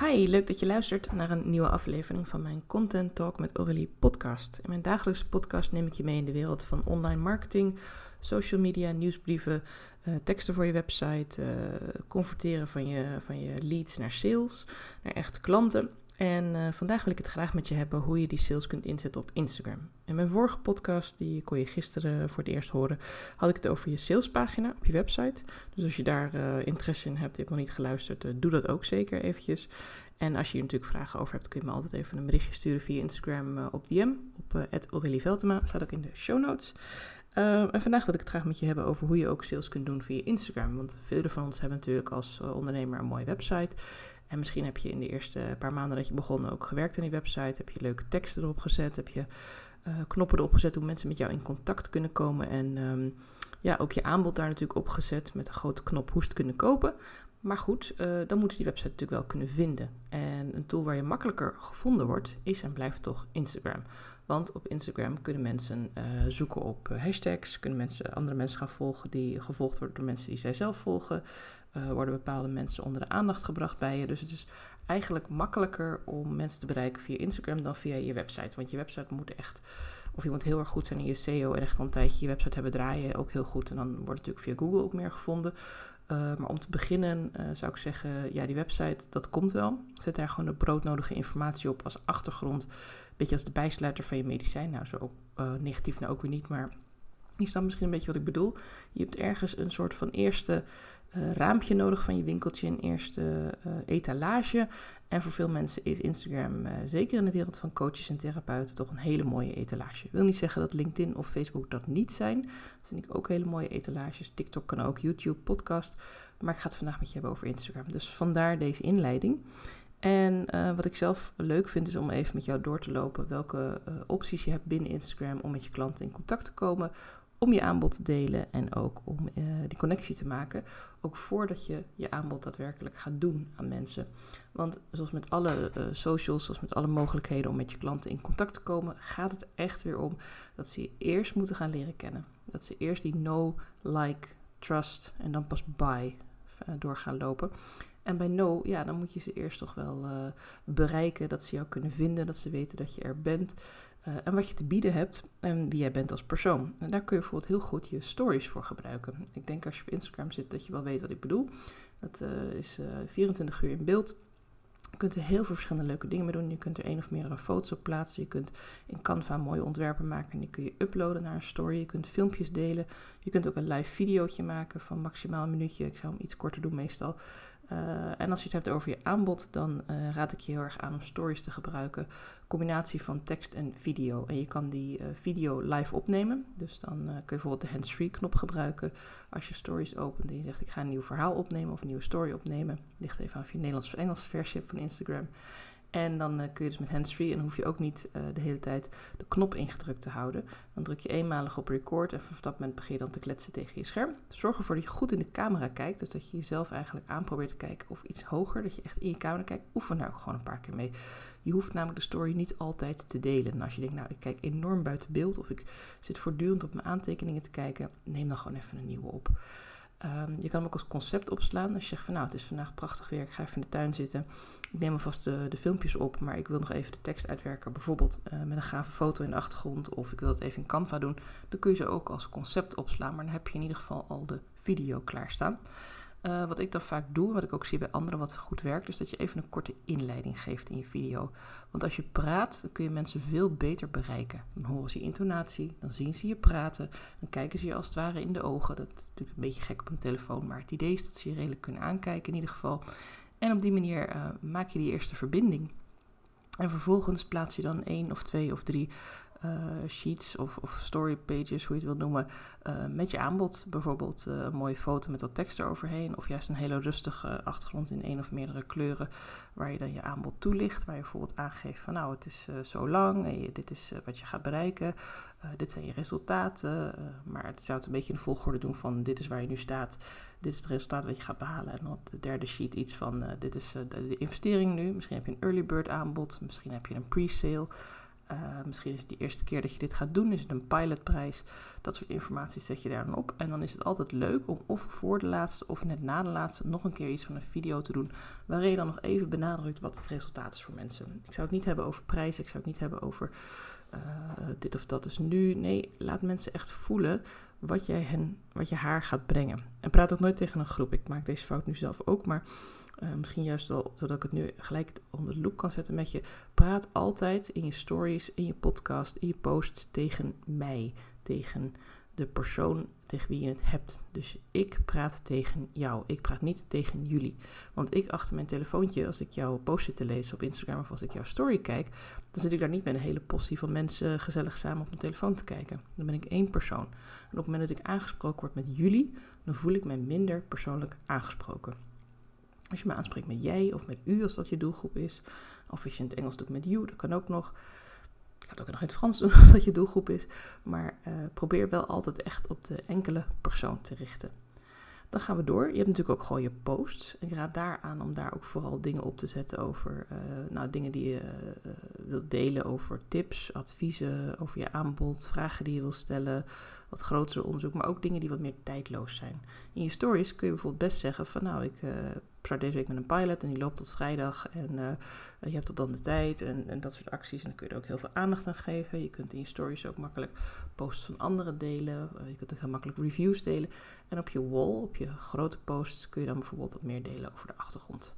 Hi, leuk dat je luistert naar een nieuwe aflevering van mijn Content Talk met Aurélie podcast. In mijn dagelijkse podcast neem ik je mee in de wereld van online marketing, social media, nieuwsbrieven, uh, teksten voor je website, uh, converteren van je, van je leads naar sales, naar echte klanten. En uh, vandaag wil ik het graag met je hebben hoe je die sales kunt inzetten op Instagram. In mijn vorige podcast, die kon je gisteren voor het eerst horen, had ik het over je salespagina op je website. Dus als je daar uh, interesse in hebt, je nog niet geluisterd, uh, doe dat ook zeker eventjes. En als je hier natuurlijk vragen over hebt, kun je me altijd even een berichtje sturen via Instagram op DM, op uh, Veltema, staat ook in de show notes. en vandaag wil ik het graag met je hebben over hoe je ook sales kunt doen via Instagram. Want velen van ons hebben natuurlijk als ondernemer een mooie website. En misschien heb je in de eerste paar maanden dat je begon ook gewerkt aan die website. Heb je leuke teksten erop gezet. Heb je uh, knoppen erop gezet hoe mensen met jou in contact kunnen komen. En um, ja, ook je aanbod daar natuurlijk op gezet met een grote knop hoe ze het kunnen kopen. Maar goed, uh, dan ze die website natuurlijk wel kunnen vinden. En een tool waar je makkelijker gevonden wordt, is en blijft toch Instagram. Want op Instagram kunnen mensen uh, zoeken op hashtags, kunnen mensen andere mensen gaan volgen die gevolgd worden door mensen die zij zelf volgen. Worden bepaalde mensen onder de aandacht gebracht bij je. Dus het is eigenlijk makkelijker om mensen te bereiken via Instagram dan via je website. Want je website moet echt, of je moet heel erg goed zijn in je SEO en echt al een tijdje je website hebben draaien, ook heel goed. En dan wordt natuurlijk via Google ook meer gevonden. Uh, maar om te beginnen uh, zou ik zeggen, ja, die website, dat komt wel. Zet daar gewoon de broodnodige informatie op als achtergrond. Beetje als de bijsluiter van je medicijn. Nou, zo uh, negatief nou ook weer niet, maar je snapt misschien een beetje wat ik bedoel. Je hebt ergens een soort van eerste uh, raampje nodig van je winkeltje, een eerste uh, etalage. En voor veel mensen is Instagram, uh, zeker in de wereld van coaches en therapeuten, toch een hele mooie etalage. Ik wil niet zeggen dat LinkedIn of Facebook dat niet zijn. Dat vind ik ook hele mooie etalages. TikTok kan ook, YouTube, podcast. Maar ik ga het vandaag met je hebben over Instagram. Dus vandaar deze inleiding. En wat ik zelf leuk vind is om even met jou door te lopen welke opties je hebt binnen Instagram om met je klanten in contact te komen om je aanbod te delen en ook om uh, die connectie te maken. Ook voordat je je aanbod daadwerkelijk gaat doen aan mensen. Want zoals met alle uh, socials, zoals met alle mogelijkheden om met je klanten in contact te komen, gaat het echt weer om dat ze je eerst moeten gaan leren kennen. Dat ze eerst die know, like, trust en dan pas buy uh, door gaan lopen. En bij no, ja, dan moet je ze eerst toch wel bereiken, dat ze jou kunnen vinden, dat ze weten dat je er bent. Uh, en wat je te bieden hebt en wie jij bent als persoon. En daar kun je bijvoorbeeld heel goed je stories voor gebruiken. Ik denk als je op Instagram zit dat je wel weet wat ik bedoel. Dat uh, is uh, 24 uur in beeld. Je kunt er heel veel verschillende leuke dingen mee doen. Je kunt er één of meerdere foto's op plaatsen. Je kunt in Canva mooie ontwerpen maken en die kun je uploaden naar een story. Je kunt filmpjes delen. Je kunt ook een live videootje maken van maximaal een minuutje. Ik zou hem iets korter doen meestal. Uh, en als je het hebt over je aanbod, dan uh, raad ik je heel erg aan om stories te gebruiken. Combinatie van tekst en video. En je kan die uh, video live opnemen. Dus dan kun je bijvoorbeeld de hands-free knop gebruiken. Als je stories opent en je zegt ik ga een nieuw verhaal opnemen of een nieuwe story opnemen. Ligt even aan of je Nederlands of Engels versie van Instagram. En dan uh, kun je dus met handsfree en hoef je ook niet uh, de hele tijd de knop ingedrukt te houden. Dan druk je eenmalig op record en vanaf dat moment begin je dan te kletsen tegen je scherm. Zorg ervoor dat je goed in de camera kijkt, dus dat je jezelf eigenlijk aan probeert te kijken of iets hoger, dat je echt in je camera kijkt. Oefen daar ook gewoon een paar keer mee. Je hoeft namelijk de story niet altijd te delen. En als je denkt, nou ik kijk enorm buiten beeld of ik zit voortdurend op mijn aantekeningen te kijken, neem dan gewoon even een nieuwe op. Um, je kan hem ook als concept opslaan. Als je zegt van nou, het is vandaag prachtig weer, ik ga even in de tuin zitten. Ik neem alvast de, de filmpjes op, maar ik wil nog even de tekst uitwerken. Bijvoorbeeld uh, met een gave foto in de achtergrond of ik wil het even in Canva doen. Dan kun je ze ook als concept opslaan, maar dan heb je in ieder geval al de video klaarstaan. Uh, wat ik dan vaak doe, wat ik ook zie bij anderen wat goed werkt, is dat je even een korte inleiding geeft in je video. Want als je praat, dan kun je mensen veel beter bereiken. Dan horen ze je intonatie, dan zien ze je praten, dan kijken ze je als het ware in de ogen. Dat is natuurlijk een beetje gek op een telefoon, maar het idee is dat ze je redelijk kunnen aankijken in ieder geval. En op die manier uh, maak je die eerste verbinding. En vervolgens plaats je dan één of twee of drie sheets of, of story pages, hoe je het wilt noemen, uh, met je aanbod. Bijvoorbeeld uh, een mooie foto met wat tekst eroverheen. Of juist een hele rustige achtergrond in één of meerdere kleuren. Waar je dan je aanbod toelicht. Waar je bijvoorbeeld aangeeft van nou het is zo lang. En dit is wat je gaat bereiken. dit zijn je resultaten. maar het zou het een beetje in de volgorde doen van dit is waar je nu staat. Dit is het resultaat wat je gaat behalen. En op de derde sheet iets van dit is de investering nu. Misschien heb je een early bird aanbod. Misschien heb je een pre-sale. Uh, misschien is het de eerste keer dat je dit gaat doen. Is het een pilotprijs? Dat soort informatie zet je daar dan op. En dan is het altijd leuk om of voor de laatste of net na de laatste nog een keer iets van een video te doen. Waarin je dan nog even benadrukt wat het resultaat is voor mensen. Ik zou het niet hebben over prijzen. Ik zou het niet hebben over uh, dit of dat is nu. Nee, laat mensen echt voelen wat, jij hen, wat je haar gaat brengen. En praat ook nooit tegen een groep. Ik maak deze fout nu zelf ook, maar uh, misschien juist wel zodat ik het nu gelijk onder de loep kan zetten met je. Praat altijd in je stories, in je podcast, in je posts tegen mij. Tegen de persoon tegen wie je het hebt. Dus ik praat tegen jou. Ik praat niet tegen jullie. Want ik achter mijn telefoontje, als ik jouw post zit te lezen op Instagram of als ik jouw story kijk, dan zit ik daar niet met een hele postie van mensen gezellig samen op mijn telefoon te kijken. Dan ben ik één persoon. En op het moment dat ik aangesproken word met jullie, dan voel ik mij minder persoonlijk aangesproken. Als je me aanspreekt met jij of met u, als dat je doelgroep is. Of als je in het Engels doet met you, dat kan ook nog. Ga het ook nog in het Frans doen, als dat je doelgroep is. Maar uh, probeer wel altijd echt op de enkele persoon te richten. Dan gaan we door. Je hebt natuurlijk ook gewoon je posts. Ik raad daar aan om daar ook vooral dingen op te zetten over uh, nou, dingen die je uh, wilt delen over tips, adviezen, over je aanbod, vragen die je wilt stellen, wat grotere onderzoek, maar ook dingen die wat meer tijdloos zijn. In je stories kun je bijvoorbeeld best zeggen van nou, ik uh, start deze week met een pilot en die loopt tot vrijdag en uh, je hebt tot dan de tijd en, en, dat soort acties. En dan kun je er ook heel veel aandacht aan geven. Je kunt in je stories ook makkelijk posts van anderen delen. Je kunt ook heel makkelijk reviews delen. En op je wall, op je grote posts, kun je dan bijvoorbeeld wat meer delen over de achtergrond.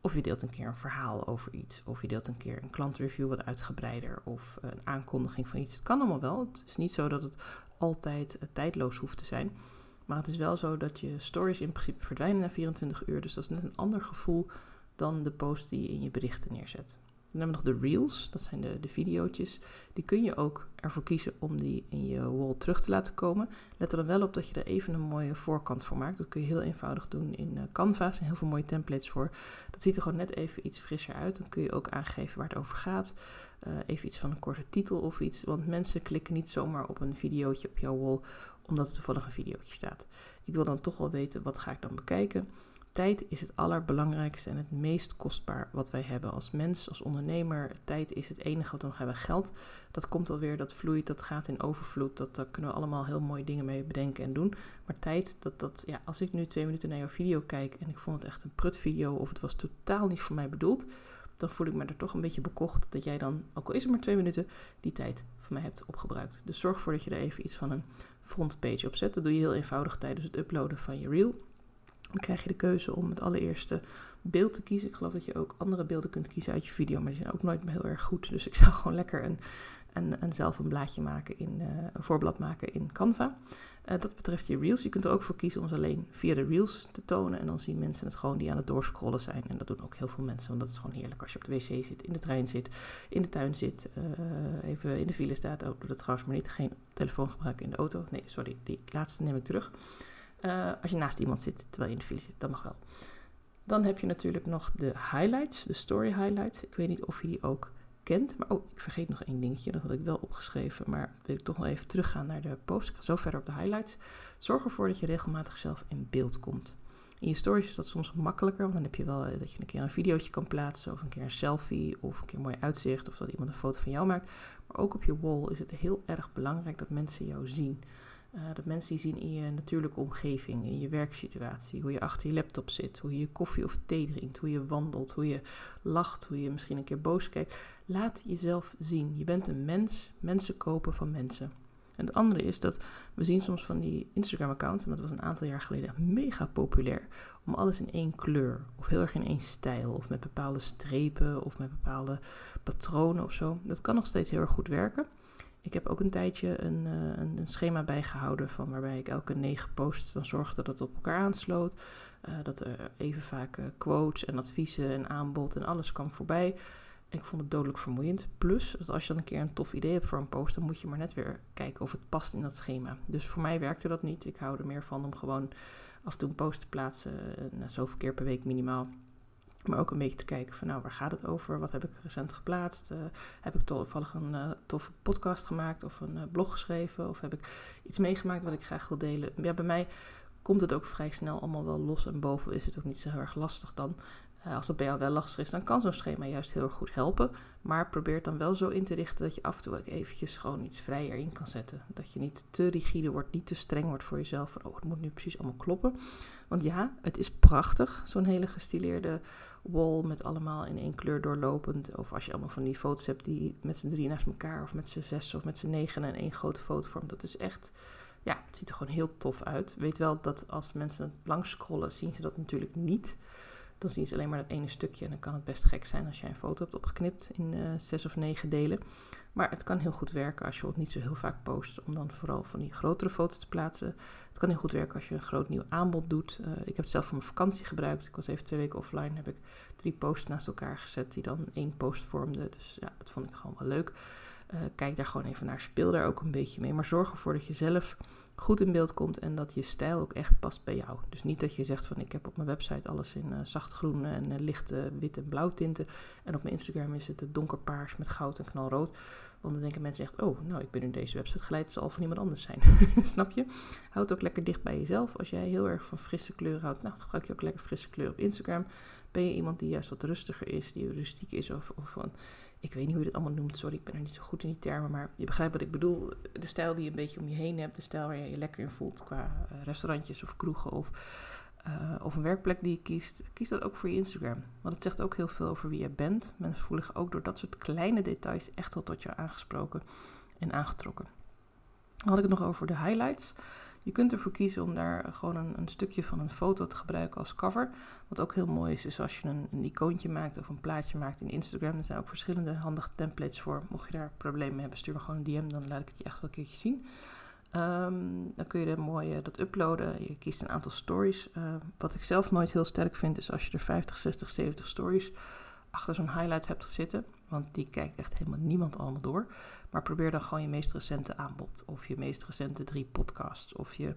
Of je deelt een keer een verhaal over iets. Of je deelt een keer een klantreview wat uitgebreider. Of een aankondiging van iets. Het kan allemaal wel. Het is niet zo dat het altijd uh, tijdloos hoeft te zijn. Maar het is wel zo dat je stories in principe verdwijnen na 24 uur. Dus dat is net een ander gevoel dan de post die je in je berichten neerzet. Dan hebben we nog de reels, dat zijn de, de video's. Die kun je ook ervoor kiezen om die in je wall terug te laten komen. Let er dan wel op dat je er even een mooie voorkant voor maakt. Dat kun je heel eenvoudig doen in uh, Canva. Er zijn heel veel mooie templates voor. Dat ziet er gewoon net even iets frisser uit. Dan kun je ook aangeven waar het over gaat. Uh, even iets van een korte titel of iets. Want mensen klikken niet zomaar op een videootje op jouw wall omdat er toevallig een videootje staat. Ik wil dan toch wel weten wat ga ik dan bekijken. Tijd is het allerbelangrijkste en het meest kostbaar wat wij hebben als mens, als ondernemer. Tijd is het enige wat we nog hebben. Geld, dat komt alweer, dat vloeit, dat gaat in overvloed. Dat, daar kunnen we allemaal heel mooie dingen mee bedenken en doen. Maar tijd, dat, dat, ja, als ik nu twee minuten naar jouw video kijk en ik vond het echt een prut video of het was totaal niet voor mij bedoeld, dan voel ik me er toch een beetje bekocht dat jij dan, ook al is het maar twee minuten, die tijd voor mij hebt opgebruikt. Dus zorg ervoor dat je er even iets van een frontpage op zet. Dat doe je heel eenvoudig tijdens het uploaden van je reel. Dan krijg je de keuze om het allereerste beeld te kiezen. Ik geloof dat je ook andere beelden kunt kiezen uit je video, maar die zijn ook nooit heel erg goed. Dus ik zou gewoon lekker een, een, een zelf een blaadje maken in uh, een voorblad maken in Canva. Uh, dat betreft je reels. Je kunt er ook voor kiezen om ze alleen via de reels te tonen. En dan zien mensen het gewoon die aan het doorscrollen zijn. En dat doen ook heel veel mensen, want dat is gewoon heerlijk als je op de wc zit, in de trein zit, in de tuin zit, uh, even in de file staat. Oh, doe dat trouwens maar niet. Geen telefoon gebruiken in de auto. Nee, sorry, die laatste neem ik terug. Uh, als je naast iemand zit terwijl je in de file zit, dat mag wel. Dan heb je natuurlijk nog de highlights, de story highlights. Ik weet niet of je die ook kent. Maar oh, ik vergeet nog één dingetje. Dat had ik wel opgeschreven. Maar wil ik toch nog even teruggaan naar de post. Ik ga zo verder op de highlights. Zorg ervoor dat je regelmatig zelf in beeld komt. In je stories is dat soms makkelijker, want dan heb je wel eh, dat je een keer een videootje kan plaatsen, of een keer een selfie, of een keer een mooi uitzicht, of dat iemand een foto van jou maakt. Maar ook op je wall is het heel erg belangrijk dat mensen jou zien. Uh, dat mensen die zien in je natuurlijke omgeving, in je werksituatie, hoe je achter je laptop zit, hoe je je koffie of thee drinkt, hoe je wandelt, hoe je lacht, hoe je misschien een keer boos kijkt. Laat jezelf zien. Je bent een mens. Mensen kopen van mensen. En het andere is dat we zien soms van die Instagram-accounts, en dat was een aantal jaar geleden mega populair, om alles in één kleur, of heel erg in één stijl, of met bepaalde strepen, of met bepaalde patronen of zo. Dat kan nog steeds heel erg goed werken. Ik heb ook een tijdje een, uh, een, een, schema bijgehouden van waarbij ik elke negen posts dan zorgde dat het op elkaar aansloot. Uh, dat er even vaak uh, quotes en adviezen en aanbod en alles kwam voorbij. Ik vond het dodelijk vermoeiend. Plus, dat als je dan een keer een tof idee hebt voor een post, dan moet je maar net weer kijken of het past in dat schema. Dus voor mij werkte dat niet. Ik hou er meer van om gewoon af en toe een post te plaatsen. zoveel keer per week minimaal. Maar ook een beetje te kijken van nou, waar gaat het over? Wat heb ik recent geplaatst? Uh, heb ik toevallig een uh, toffe podcast gemaakt of een uh, blog geschreven? Of heb ik iets meegemaakt wat ik graag wil delen? Ja, bij mij komt het ook vrij snel allemaal wel los en boven is het ook niet zo heel erg lastig dan. Als dat bij jou wel lastig is, dan kan zo'n schema juist heel erg goed helpen. Maar probeer het dan wel zo in te richten dat je af en toe ook eventjes gewoon iets vrijer in kan zetten. Dat je niet te rigide wordt, niet te streng wordt voor jezelf. Van, oh, het moet nu precies allemaal kloppen. Want ja, het is prachtig, zo'n hele gestileerde wall met allemaal in één kleur doorlopend. Of als je allemaal van die foto's hebt die met z'n drie naast elkaar, of met z'n zes of met z'n negen en één grote foto vormt. Dat is echt, ja, het ziet er gewoon heel tof uit. Weet wel dat als mensen langs scrollen, zien ze dat natuurlijk niet. Dan zien ze alleen maar dat ene stukje en dan kan het best gek zijn als jij een foto hebt opgeknipt in uh, zes of negen delen. Maar het kan heel goed werken als je het niet zo heel vaak post, om dan vooral van die grotere foto's te plaatsen. Het kan heel goed werken als je een groot nieuw aanbod doet. Uh, ik heb het zelf voor mijn vakantie gebruikt. Ik was even twee weken offline, heb ik drie posts naast elkaar gezet die dan één post vormden. Dus ja, dat vond ik gewoon wel leuk. Uh, kijk daar gewoon even naar, speel daar ook een beetje mee. Maar zorg ervoor dat je zelf goed in beeld komt en dat je stijl ook echt past bij jou. Dus niet dat je zegt van ik heb op mijn website alles in uh, zacht groen en uh, lichte wit en blauw tinten. En op mijn Instagram is het donkerpaars met goud en knalrood. Want dan denken mensen echt, oh, nou ik ben in deze website geleid, het zal van iemand anders zijn. Snap je? Houd ook lekker dicht bij jezelf. Als jij heel erg van frisse kleuren houdt, nou gebruik je ook lekker frisse kleur op Instagram. Ben je iemand die juist wat rustiger is, die rustiek is of, of van ik weet niet hoe je dat allemaal noemt, sorry, ik ben er niet zo goed in die termen, maar je begrijpt wat ik bedoel. De stijl die je een beetje om je heen hebt, de stijl waar je je lekker in voelt qua uh, restaurantjes of kroegen of, uh, of een werkplek die je kiest. Kies dat ook voor je Instagram, want het zegt ook heel veel over wie je bent. Mensen voelen zich ook door dat soort kleine details echt wel tot je aangesproken en aangetrokken. Dan had ik het nog over de highlights. Je kunt ervoor kiezen om daar gewoon een, een, stukje van een foto te gebruiken als cover. Wat ook heel mooi is, is als je een, een icoontje maakt of een plaatje maakt in Instagram. Er zijn ook verschillende handige templates voor. Mocht je daar problemen mee hebben, stuur me gewoon een DM, dan laat ik het je echt wel een keertje zien. Um, dan kun je er mooi dat uploaden. Je kiest een aantal stories. Uh, wat ik zelf nooit heel sterk vind, is als je er 50, 60, 70 stories achter zo'n highlight hebt zitten. Want die kijkt echt helemaal niemand allemaal door. Maar probeer dan gewoon je meest recente aanbod. Of je meest recente drie podcasts. Of je,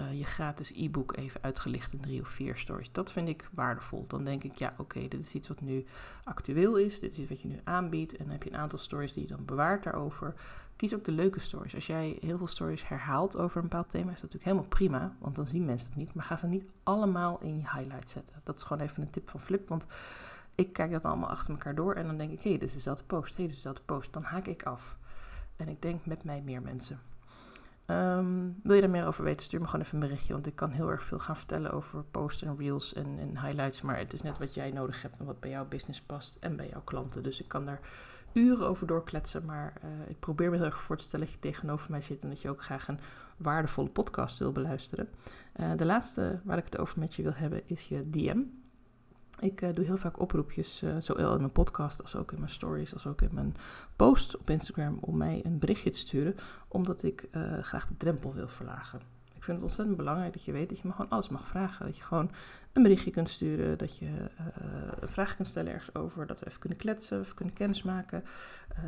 uh, je gratis e-book even uitgelicht in drie of vier stories. Dat vind ik waardevol. Dan denk ik, ja oké, dit is iets wat nu actueel is. Dit is iets wat je nu aanbiedt. En dan heb je een aantal stories die je dan bewaart daarover. Kies ook de leuke stories. Als jij heel veel stories herhaalt over een bepaald thema, is dat natuurlijk helemaal prima. Want dan zien mensen het niet. Maar ga ze niet allemaal in je highlight zetten. Dat is gewoon even een tip van Flip. Want ik kijk dat allemaal achter elkaar door en dan denk ik, hé, hey, dit is dezelfde post, hé, hey, dit is dezelfde post. Dan haak ik af. En ik denk met mij meer mensen. Um, wil je daar meer over weten, stuur me gewoon even een berichtje. Want ik kan heel erg veel gaan vertellen over posts en reels en, en highlights. Maar het is net wat jij nodig hebt en wat bij jouw business past en bij jouw klanten. Dus ik kan daar uren over doorkletsen. Maar uh, ik probeer me heel erg voor te stellen dat je tegenover mij zit. En dat je ook graag een waardevolle podcast wil beluisteren. Uh, de laatste waar ik het over met je wil hebben is je DM. Ik uh, doe heel vaak oproepjes, uh, zowel in mijn podcast als ook in mijn stories, als ook in mijn posts op Instagram, om mij een berichtje te sturen, omdat ik uh, graag de drempel wil verlagen. Ik vind het ontzettend belangrijk dat je weet dat je me gewoon alles mag vragen. Dat je gewoon een berichtje kunt sturen, dat je een vraag kunt stellen ergens over, dat we even kunnen kletsen, of kunnen kennismaken.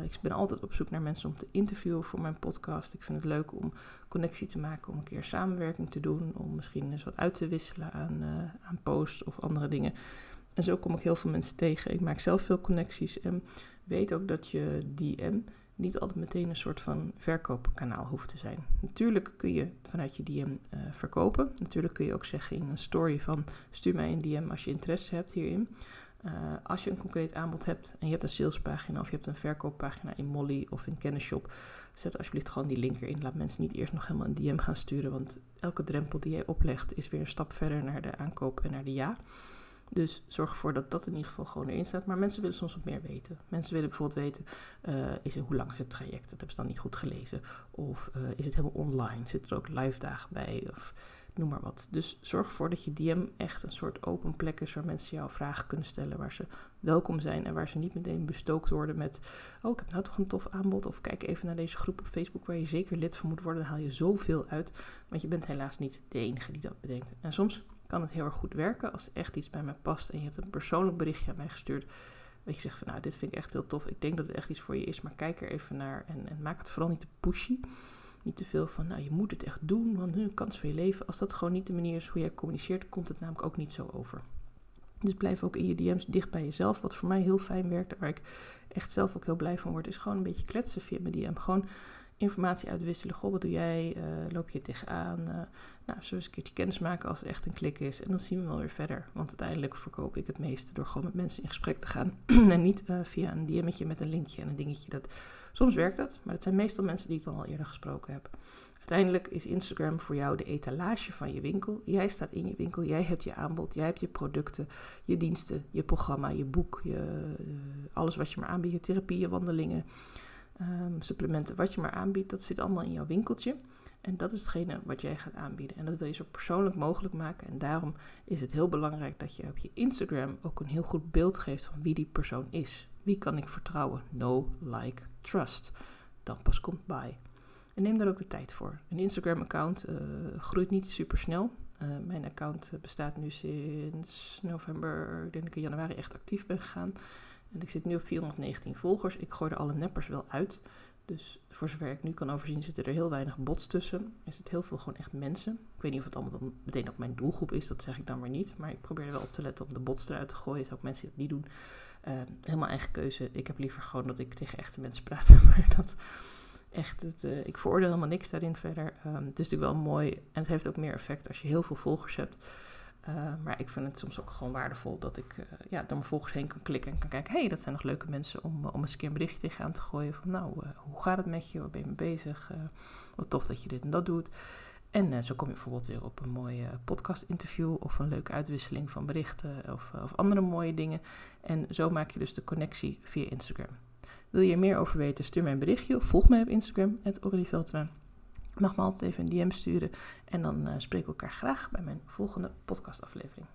ik ben altijd op zoek naar mensen om te interviewen voor mijn podcast. Ik vind het leuk om connectie te maken, om een keer samenwerking te doen, om misschien eens wat uit te wisselen aan, aan posts of andere dingen. En zo kom ik heel veel mensen tegen. Ik maak zelf veel connecties en weet ook dat je DM niet altijd meteen een soort van verkoopkanaal hoeft te zijn. Natuurlijk kun je vanuit je DM eh, verkopen. Natuurlijk kun je ook zeggen in een story van stuur mij een DM als je interesse hebt hierin. Uh, als je een concreet aanbod hebt en je hebt een salespagina of je hebt een verkooppagina in Molly of in Kennisshop, zet alsjeblieft gewoon die link erin. Laat mensen niet eerst nog helemaal een DM gaan sturen, want elke drempel die jij oplegt is weer een stap verder naar de aankoop en naar de ja. Dus zorg ervoor dat dat in ieder geval gewoon erin staat. Maar mensen willen soms wat meer weten. Mensen willen bijvoorbeeld weten, uh, is hoe lang is het traject? Dat hebben ze dan niet goed gelezen. Of uh, is het helemaal online? Zitten er ook live dagen bij? Of noem maar wat. Dus zorg ervoor dat je DM echt een soort open plek is waar mensen jouw vragen kunnen stellen. Waar ze welkom zijn en waar ze niet meteen bestookt worden met... Oh, ik heb nou toch een tof aanbod. Of kijk even naar deze groep op Facebook waar je zeker lid van moet worden. Dan haal je zoveel uit. Want je bent helaas niet de enige die dat bedenkt. En soms kan het heel erg goed werken als echt iets bij mij past en je hebt een persoonlijk berichtje aan mij gestuurd. Dat je zegt van nou, dit vind ik echt heel tof. Ik denk dat het echt iets voor je is, maar kijk er even naar en, en maak het vooral niet te pushy. Niet te veel van, nou je moet het echt doen, want nu een kans voor je leven. Als dat gewoon niet de manier is hoe jij communiceert, komt het namelijk ook niet zo over. Dus blijf ook in je DM's dicht bij jezelf. Wat voor mij heel fijn werkt, waar ik echt zelf ook heel blij van word, is gewoon een beetje kletsen via mijn DM. Gewoon informatie uitwisselen. Goh, wat doe jij? loop je tegenaan? Uh, nou, we eens een keertje kennis maken als het echt een klik is. En dan zien we wel weer verder. Want uiteindelijk verkoop ik het meeste door gewoon met mensen in gesprek te gaan. en niet via een DM'tje met een linkje en een dingetje. Dat, soms werkt dat, maar het zijn meestal mensen die ik dan al eerder gesproken heb. Uiteindelijk is Instagram voor jou de etalage van je winkel. Jij staat in je winkel, jij hebt je aanbod, jij hebt je producten, je diensten, je programma, je boek, je, eh, alles wat je maar aanbiedt, je wandelingen, um, supplementen, wat je maar aanbiedt, dat zit allemaal in jouw winkeltje. En dat is hetgene wat jij gaat aanbieden. En dat wil je zo persoonlijk mogelijk maken. En daarom is het heel belangrijk dat je op je Instagram ook een heel goed beeld geeft van wie die persoon is. Wie kan ik vertrouwen? No, like, trust. Dan pas komt bij. En neem daar ook de tijd voor. Een Instagram-account uh, groeit niet super snel. Uh, mijn account eh, bestaat nu sinds november, denk ik in januari echt actief ben gegaan. En ik zit nu op 419 volgers. Ik gooi er alle neppers wel uit. Dus voor zover ik nu kan overzien, zitten er heel weinig bots tussen. Is het heel veel gewoon echt mensen. Ik weet niet of het allemaal dan meteen ook mijn doelgroep is, dat zeg ik dan maar niet. Maar ik probeer er wel op te letten om de bots eruit te gooien. Ook mensen die dat niet doen. helemaal eigen keuze. Ik heb liever gewoon dat ik tegen echte mensen praat. Maar dat echt, het, uh, ik veroordeel helemaal niks daarin verder. Um, het is natuurlijk wel mooi en het heeft ook meer effect als je heel veel volgers hebt. Uh, maar ik vind het soms ook gewoon waardevol dat ik uh, ja, door mijn volgers heen kan klikken en kan kijken... hé, hey, dat zijn nog leuke mensen om, om eens een keer een berichtje tegenaan te gooien... van nou, hoe gaat het met je, waar ben je mee bezig, wat tof dat je dit en dat doet... En zo kom je bijvoorbeeld weer op een mooie podcast-interview of een leuke uitwisseling van berichten of, of andere mooie dingen. En zo maak je dus de connectie via Instagram. Wil je er meer over weten, stuur mij een berichtje of volg mij op Instagram, Veltema. Mag me altijd even een DM sturen en dan uh, spreken we elkaar graag bij mijn volgende podcastaflevering.